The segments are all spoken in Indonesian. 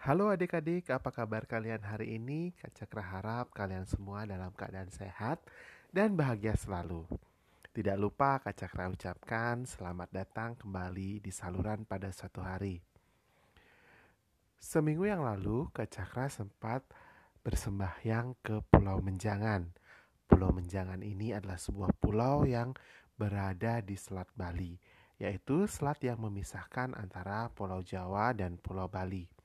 Halo adik-adik, apa kabar kalian hari ini? Kak Cakra harap kalian semua dalam keadaan sehat dan bahagia selalu. Tidak lupa Kak Cakra ucapkan selamat datang kembali di saluran pada suatu hari. Seminggu yang lalu Kak Cakra sempat bersembahyang ke Pulau Menjangan. Pulau Menjangan ini adalah sebuah pulau yang berada di Selat Bali, yaitu selat yang memisahkan antara Pulau Jawa dan Pulau Bali.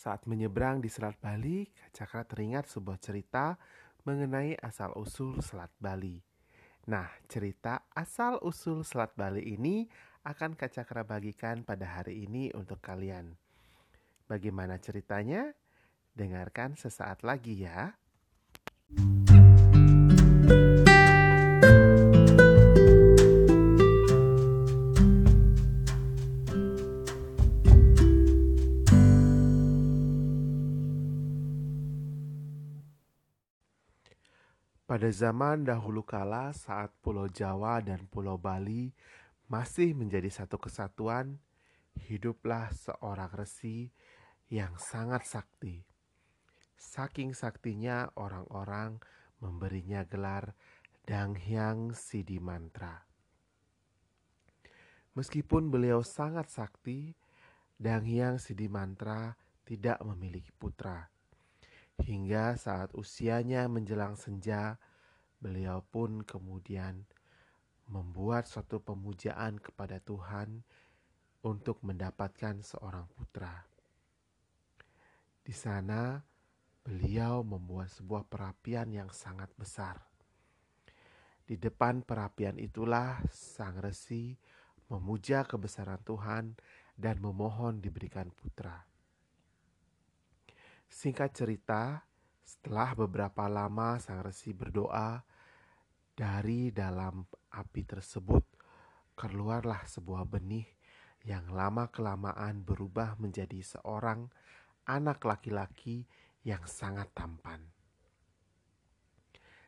Saat menyeberang di Selat Bali, Cakra teringat sebuah cerita mengenai asal-usul Selat Bali. Nah, cerita asal-usul Selat Bali ini akan Kak Cakra bagikan pada hari ini untuk kalian. Bagaimana ceritanya? Dengarkan sesaat lagi ya. Pada zaman dahulu kala saat Pulau Jawa dan Pulau Bali masih menjadi satu kesatuan, hiduplah seorang resi yang sangat sakti. Saking saktinya orang-orang memberinya gelar Dang Hyang Sidi Mantra. Meskipun beliau sangat sakti, Dang Hyang Sidi Mantra tidak memiliki putra. Hingga saat usianya menjelang senja, beliau pun kemudian membuat suatu pemujaan kepada Tuhan untuk mendapatkan seorang putra. Di sana, beliau membuat sebuah perapian yang sangat besar. Di depan perapian itulah sang resi memuja kebesaran Tuhan dan memohon diberikan putra. Singkat cerita, setelah beberapa lama sang resi berdoa, dari dalam api tersebut keluarlah sebuah benih yang lama-kelamaan berubah menjadi seorang anak laki-laki yang sangat tampan.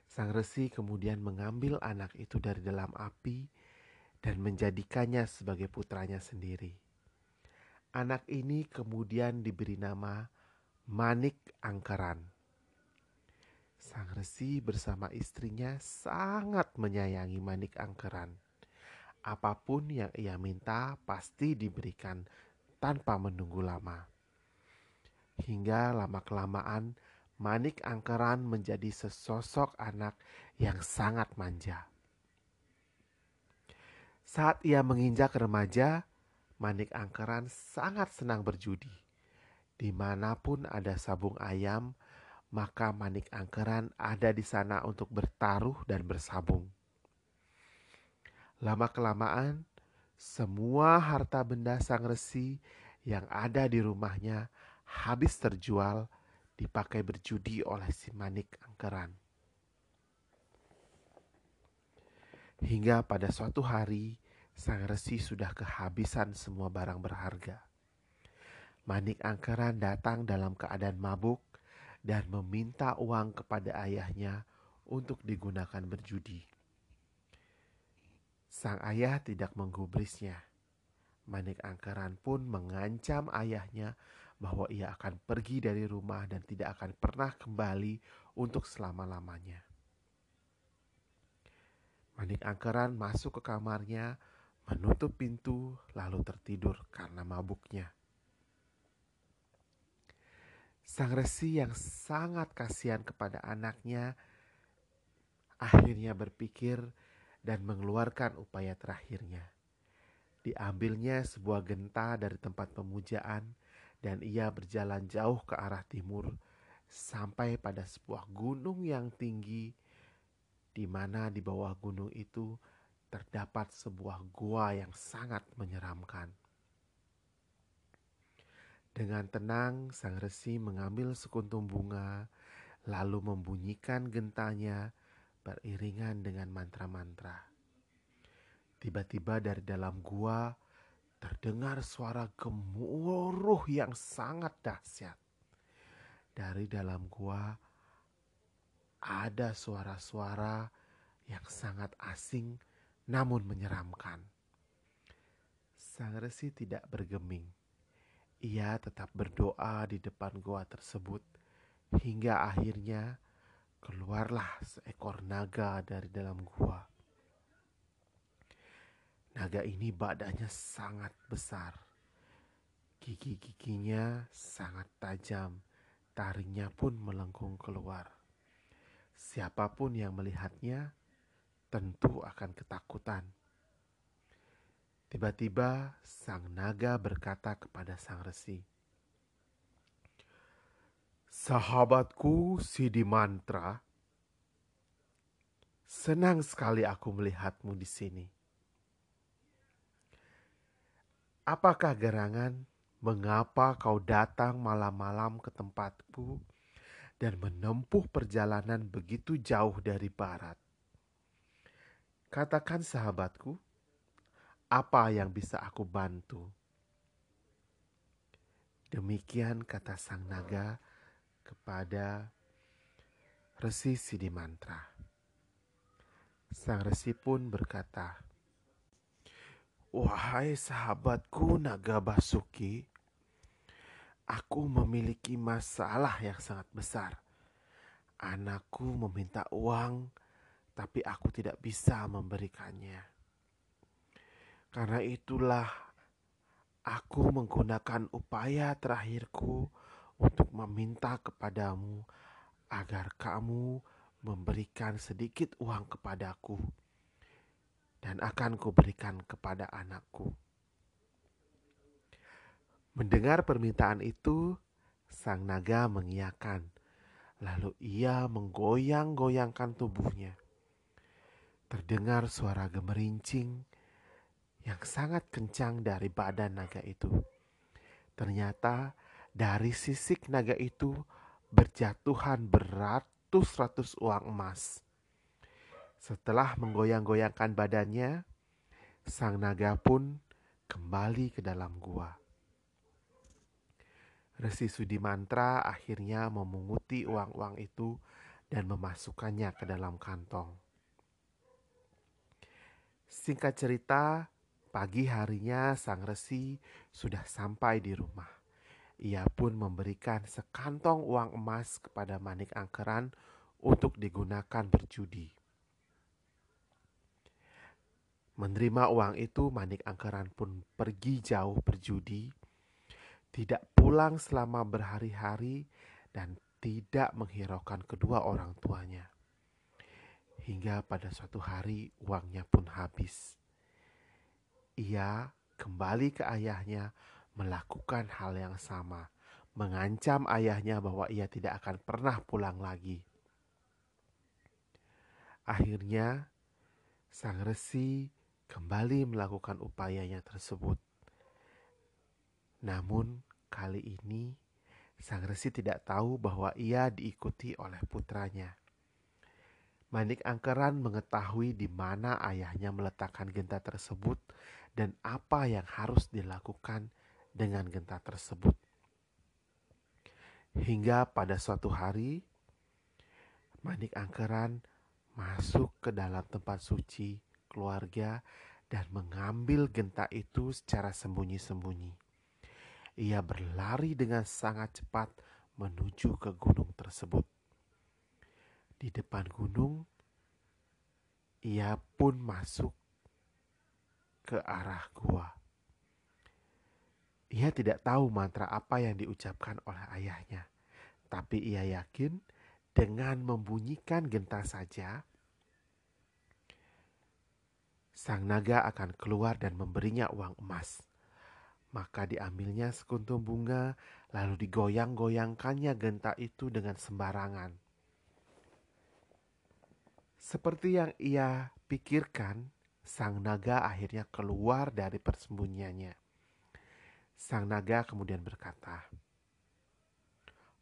Sang resi kemudian mengambil anak itu dari dalam api dan menjadikannya sebagai putranya sendiri. Anak ini kemudian diberi nama Manik Angkeran. Sang resi bersama istrinya sangat menyayangi Manik Angkeran. Apa pun yang ia minta pasti diberikan tanpa menunggu lama. Hingga lama-kelamaan Manik Angkeran menjadi sesosok anak yang sangat manja. Saat ia menginjak remaja, Manik Angkeran sangat senang berjudi Di mana pun ada sabung ayam, maka manik angkeran ada di sana untuk bertaruh dan bersabung. Lama-kelamaan, semua harta benda sang resi yang ada di rumahnya habis terjual dipakai berjudi oleh si manik angkeran. Hingga pada suatu hari, sang resi sudah kehabisan semua barang berharga. Manik Angkeran datang dalam keadaan mabuk dan meminta uang kepada ayahnya untuk digunakan berjudi. Sang ayah tidak menggubrisnya. Manik Angkeran pun mengancam ayahnya bahwa ia akan pergi dari rumah dan tidak akan pernah kembali untuk selama-lamanya. Manik Angkeran masuk ke kamarnya, menutup pintu, lalu tertidur karena mabuknya. Sang resi yang sangat kasihan kepada anaknya akhirnya berpikir dan mengeluarkan upaya terakhirnya. Diambilnya sebuah genta dari tempat pemujaan dan ia berjalan jauh ke arah timur sampai pada sebuah gunung yang tinggi di mana di bawah gunung itu terdapat sebuah gua yang sangat menyeramkan. Dengan tenang, sang resi mengambil sekuntum bunga, lalu membunyikan gentanya beriringan dengan mantra-mantra. Tiba-tiba dari dalam gua terdengar suara gemuruh yang sangat dahsyat. Dari dalam gua ada suara-suara yang sangat asing namun menyeramkan. Sang resi tidak bergeming ia tetap berdoa di depan gua tersebut hingga akhirnya keluarlah seekor naga dari dalam gua. Naga ini badannya sangat besar. Gigi-giginya sangat tajam, taringnya pun melengkung keluar. Siapa pun yang melihatnya tentu akan ketakutan. Tiba-tiba sang naga berkata kepada sang resi, "Sahabatku Sidi Mantra, senang sekali aku melihatmu di sini. Apakah gerangan mengapa kau datang malam-malam ke tempatku dan menempuh perjalanan begitu jauh dari barat? Katakan sahabatku, apa yang bisa aku bantu? Demikian kata sang naga kepada Resi Sidimantra. Sang resi pun berkata, Wahai sahabatku naga Basuki, aku memiliki masalah yang sangat besar. Anakku meminta uang tapi aku tidak bisa memberikannya. Karena itulah aku menggunakan upaya terakhirku untuk meminta kepadamu agar kamu memberikan sedikit uang kepadaku dan akan kuberikan kepada anakku. Mendengar permintaan itu, sang naga mengiyakan. Lalu ia menggoyang-goyangkan tubuhnya terdengar suara gemerincing yang sangat kencang dari badan naga itu. Ternyata dari sisik naga itu berjatuhan beratus-ratus uang emas. Setelah menggoyang-goyangkan badannya, sang naga pun kembali ke dalam gua. Resi Sudimantra akhirnya memunguti uang-uang itu dan memasukkannya ke dalam kantong. Singkat cerita, pagi harinya sang resi sudah sampai di rumah. Ia pun memberikan sekantong uang emas kepada Manik Angkeran untuk digunakan berjudi. Menerima uang itu, Manik Angkeran pun pergi jauh berjudi, tidak pulang selama berhari-hari, dan tidak menghiraukan kedua orang tuanya hingga pada suatu hari uangnya pun habis. Ia kembali ke ayahnya melakukan hal yang sama, mengancam ayahnya bahwa ia tidak akan pernah pulang lagi. Akhirnya, sang resi kembali melakukan upayanya tersebut. Namun, kali ini sang resi tidak tahu bahwa ia diikuti oleh putranya. Manik Angkeran mengetahui di mana ayahnya meletakkan genta tersebut dan apa yang harus dilakukan dengan genta tersebut. Hingga pada suatu hari, Manik Angkeran masuk ke dalam tempat suci keluarga dan mengambil genta itu secara sembunyi-sembunyi. Ia berlari dengan sangat cepat menuju ke gunung tersebut di depan gunung, ia pun masuk ke arah gua. Ia tidak tahu mantra apa yang diucapkan oleh ayahnya, tapi ia yakin dengan membunyikan genta saja, sang naga akan keluar dan memberinya uang emas. Maka diambilnya sekuntum bunga, lalu digoyang-goyangkannya genta itu dengan sembarangan. Seperti yang ia pikirkan, sang naga akhirnya keluar dari persembunyiannya. Sang naga kemudian berkata,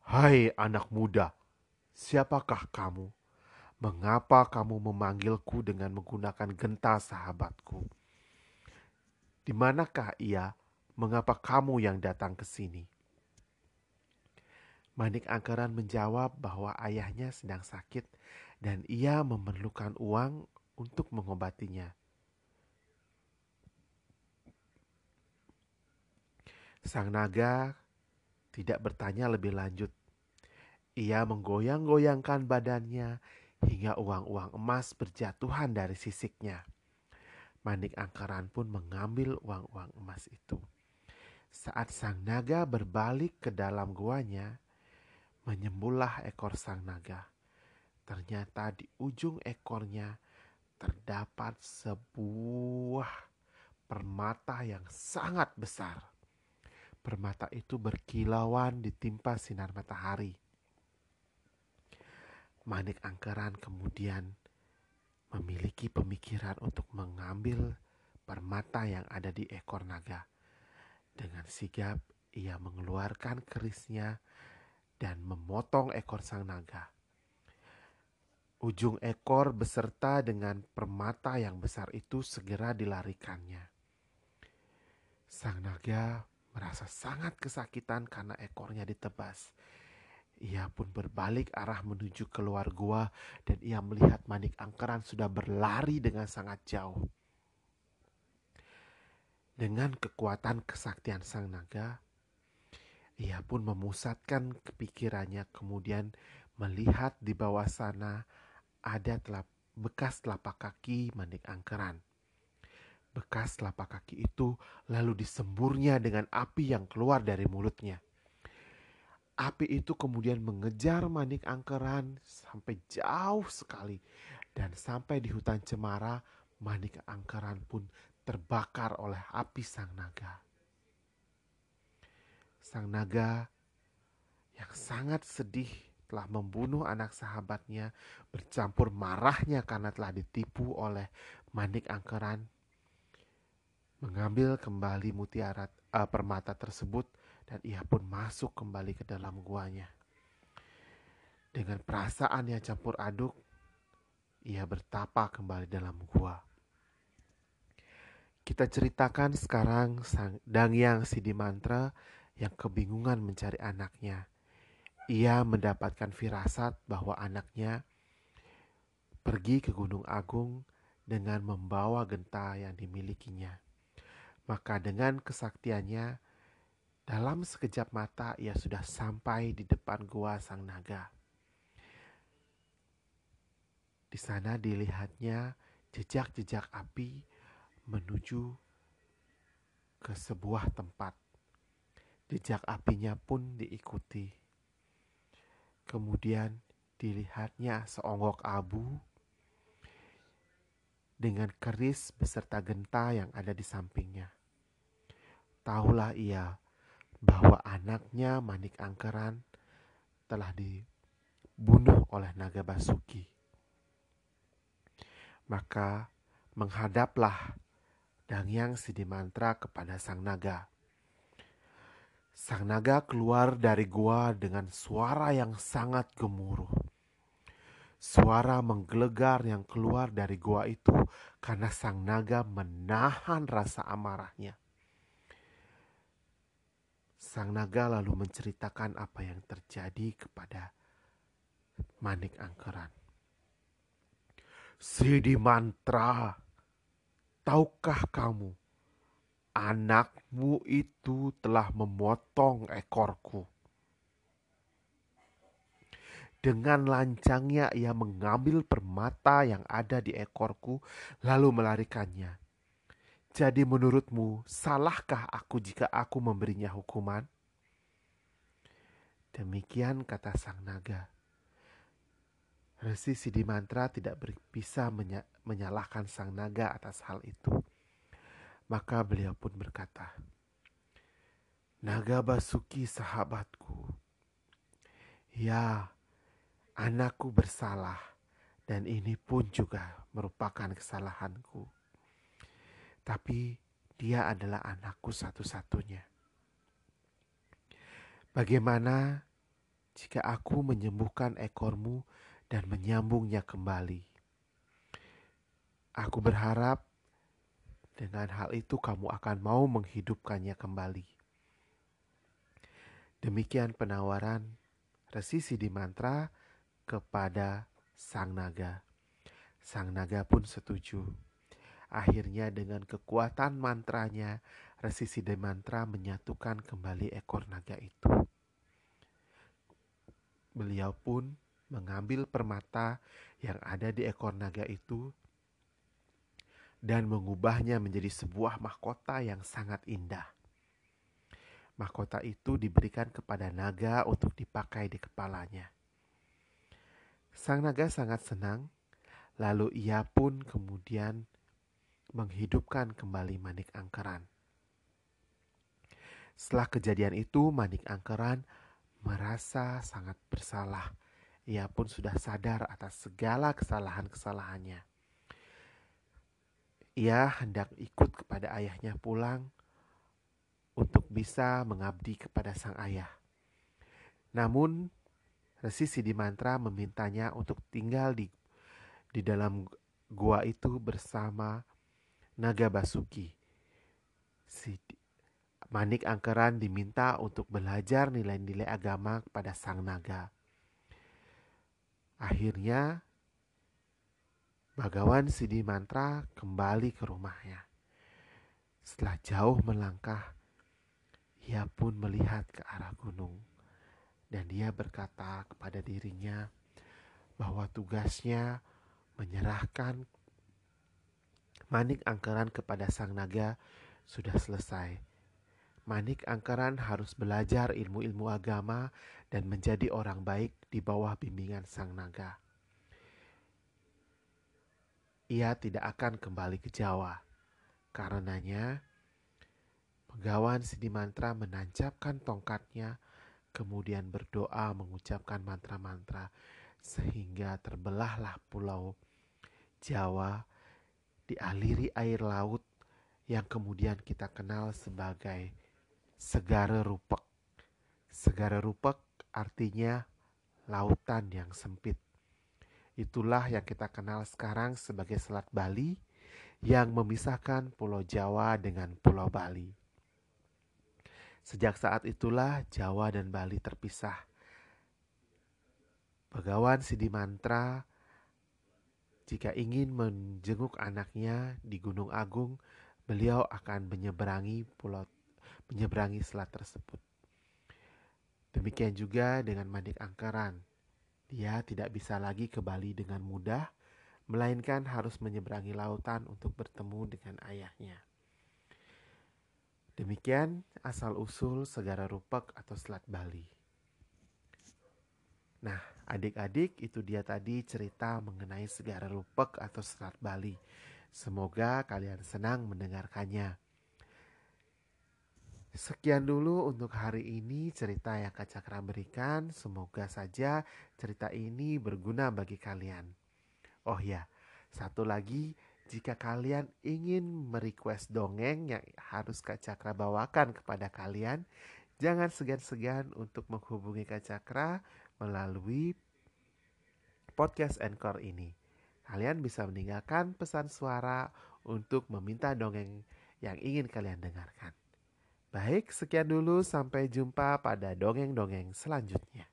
"Hai anak muda, siapakah kamu? Mengapa kamu memanggilku dengan menggunakan genta sahabatku? Di manakah ia? Mengapa kamu yang datang ke sini?" Manik Angkeran menjawab bahwa ayahnya sedang sakit dan ia memerlukan uang untuk mengobatinya. Sang naga tidak bertanya lebih lanjut. Ia menggoyang-goyangkan badannya hingga uang-uang emas berjatuhan dari sisiknya. Manik angkeran pun mengambil uang-uang emas itu. Saat sang naga berbalik ke dalam guanya, menyembullah ekor sang naga. Ternyata di ujung ekornya terdapat sebuah permata yang sangat besar. Permata itu berkilauan ditimpa sinar matahari. Manik angkeran kemudian memiliki pemikiran untuk mengambil permata yang ada di ekor naga. Dengan sigap ia mengeluarkan kerisnya dan memotong ekor sang naga. Ujung ekor beserta dengan permata yang besar itu segera dilarikannya. Sang naga merasa sangat kesakitan karena ekornya ditebas. Ia pun berbalik arah menuju keluar gua dan ia melihat manik angkeran sudah berlari dengan sangat jauh. Dengan kekuatan kesaktian sang naga, ia pun memusatkan kepikirannya kemudian melihat di bawah sana ada telap, bekas telapak kaki manik angkeran. Bekas telapak kaki itu lalu disemburnya dengan api yang keluar dari mulutnya. Api itu kemudian mengejar manik angkeran sampai jauh sekali. Dan sampai di hutan cemara, manik angkeran pun terbakar oleh api sang naga. Sang naga yang sangat sedih telah membunuh anak sahabatnya bercampur marahnya karena telah ditipu oleh manik angkeran mengambil kembali mutiara uh, permata tersebut dan ia pun masuk kembali ke dalam guanya. Dengan perasaan yang campur aduk, ia bertapa kembali dalam gua. Kita ceritakan sekarang sang Dangyang Sidimantra yang kebingungan mencari anaknya. Ia mendapatkan firasat bahwa anaknya pergi ke Gunung Agung dengan membawa genta yang dimilikinya. Maka dengan kesaktiannya, dalam sekejap mata ia sudah sampai di depan gua sang naga. Di sana dilihatnya jejak-jejak api menuju ke sebuah tempat. Jejak apinya pun diikuti. Kemudian dilihatnya seonggok abu dengan keris beserta genta yang ada di sampingnya. Tahulah ia bahwa anaknya Manik Angkeran telah dibunuh oleh naga Basuki. Maka menghadaplah Dangyang Sidimantra kepada sang naga. Sang naga keluar dari gua dengan suara yang sangat gemuruh. Suara menggelegar yang keluar dari gua itu karena sang naga menahan rasa amarahnya. Sang naga lalu menceritakan apa yang terjadi kepada Manik Angkeran. Sidi Mantra, tahukah kamu, anakmu itu telah memotong ekorku. Dengan lancangnya ia mengambil permata yang ada di ekorku lalu melarikannya. Jadi menurutmu salahkah aku jika aku memberinya hukuman? Demikian kata sang naga. Resi Sidimantra tidak bisa menyalahkan sang naga atas hal itu. Maka beliau pun berkata, Naga Basuki sahabatku, ya anakku bersalah dan ini pun juga merupakan kesalahanku tapi dia adalah anakku satu-satunya. Bagaimana jika aku menyembuhkan ekormu dan menyambungnya kembali? Aku berharap dengan hal itu kamu akan mau menghidupkannya kembali. Demikian penawaran Resi Sidimantra kepada Sang Naga. Sang Naga pun setuju. Akhirnya dengan kekuatan mantranya, Resi Siddhimantra menyatukan kembali ekor naga itu. Beliau pun mengambil permata yang ada di ekor naga itu dan mengubahnya menjadi sebuah mahkota yang sangat indah. Mahkota itu diberikan kepada naga untuk dipakai di kepalanya. Sang naga sangat senang, lalu ia pun kemudian menghidupkan kembali manik angkeran. Setelah kejadian itu, Manik Angkeran merasa sangat bersalah. Ia pun sudah sadar atas segala kesalahan-kesalahannya. Ia hendak ikut kepada ayahnya pulang untuk bisa mengabdi kepada sang ayah. Namun, Resi Sidimantra memintanya untuk tinggal di di dalam gua itu bersama Naga Basuki. Sidi, Manik Angkeran diminta untuk belajar nilai-nilai agama kepada sang naga. Akhirnya, Bagawan Sidi Mantra kembali ke rumahnya. Setelah jauh melangkah, ia pun melihat ke arah gunung dan dia berkata kepada dirinya bahwa tugasnya menyerahkan manik angkeran kepada sang naga sudah selesai Manik Angkeran harus belajar ilmu-ilmu agama dan menjadi orang baik di bawah bimbingan sang naga. Ia tidak akan kembali ke Jawa. Karenanya, Pegawan Sidi Mantra menancapkan tongkatnya, kemudian berdoa mengucapkan mantra-mantra, sehingga terbelahlah pulau Jawa dialiri air laut yang kemudian kita kenal sebagai Segara Rupek. Segara Rupek artinya lautan yang sempit. Itulah yang kita kenal sekarang sebagai Selat Bali yang memisahkan Pulau Jawa dengan Pulau Bali. Sejak saat itulah Jawa dan Bali terpisah. Begawan Sidi Mantra jika ingin menjenguk anaknya di Gunung Agung, beliau akan menyeberangi pulau menyeberangi selat tersebut. Demikian juga dengan Manik Angkeran. Dia tidak bisa lagi ke Bali dengan mudah, melainkan harus menyeberangi lautan untuk bertemu dengan ayahnya. Demikian asal-usul Segara Rupak atau Selat Bali. Nah, adik-adik itu dia tadi cerita mengenai Segara Rupak atau Selat Bali. Semoga kalian senang mendengarkannya. Sekian dulu untuk hari ini cerita yang Kak Cakra berikan. Semoga saja cerita ini berguna bagi kalian. Oh ya, satu lagi, jika kalian ingin merequest dongeng yang harus Kak Cakra bawakan kepada kalian, jangan segan-segan untuk menghubungi Kak Cakra melalui podcast Encore ini. Kalian bisa meninggalkan pesan suara untuk meminta dongeng yang ingin kalian dengarkan. Baik, sekian dulu. Sampai jumpa pada dongeng-dongeng selanjutnya.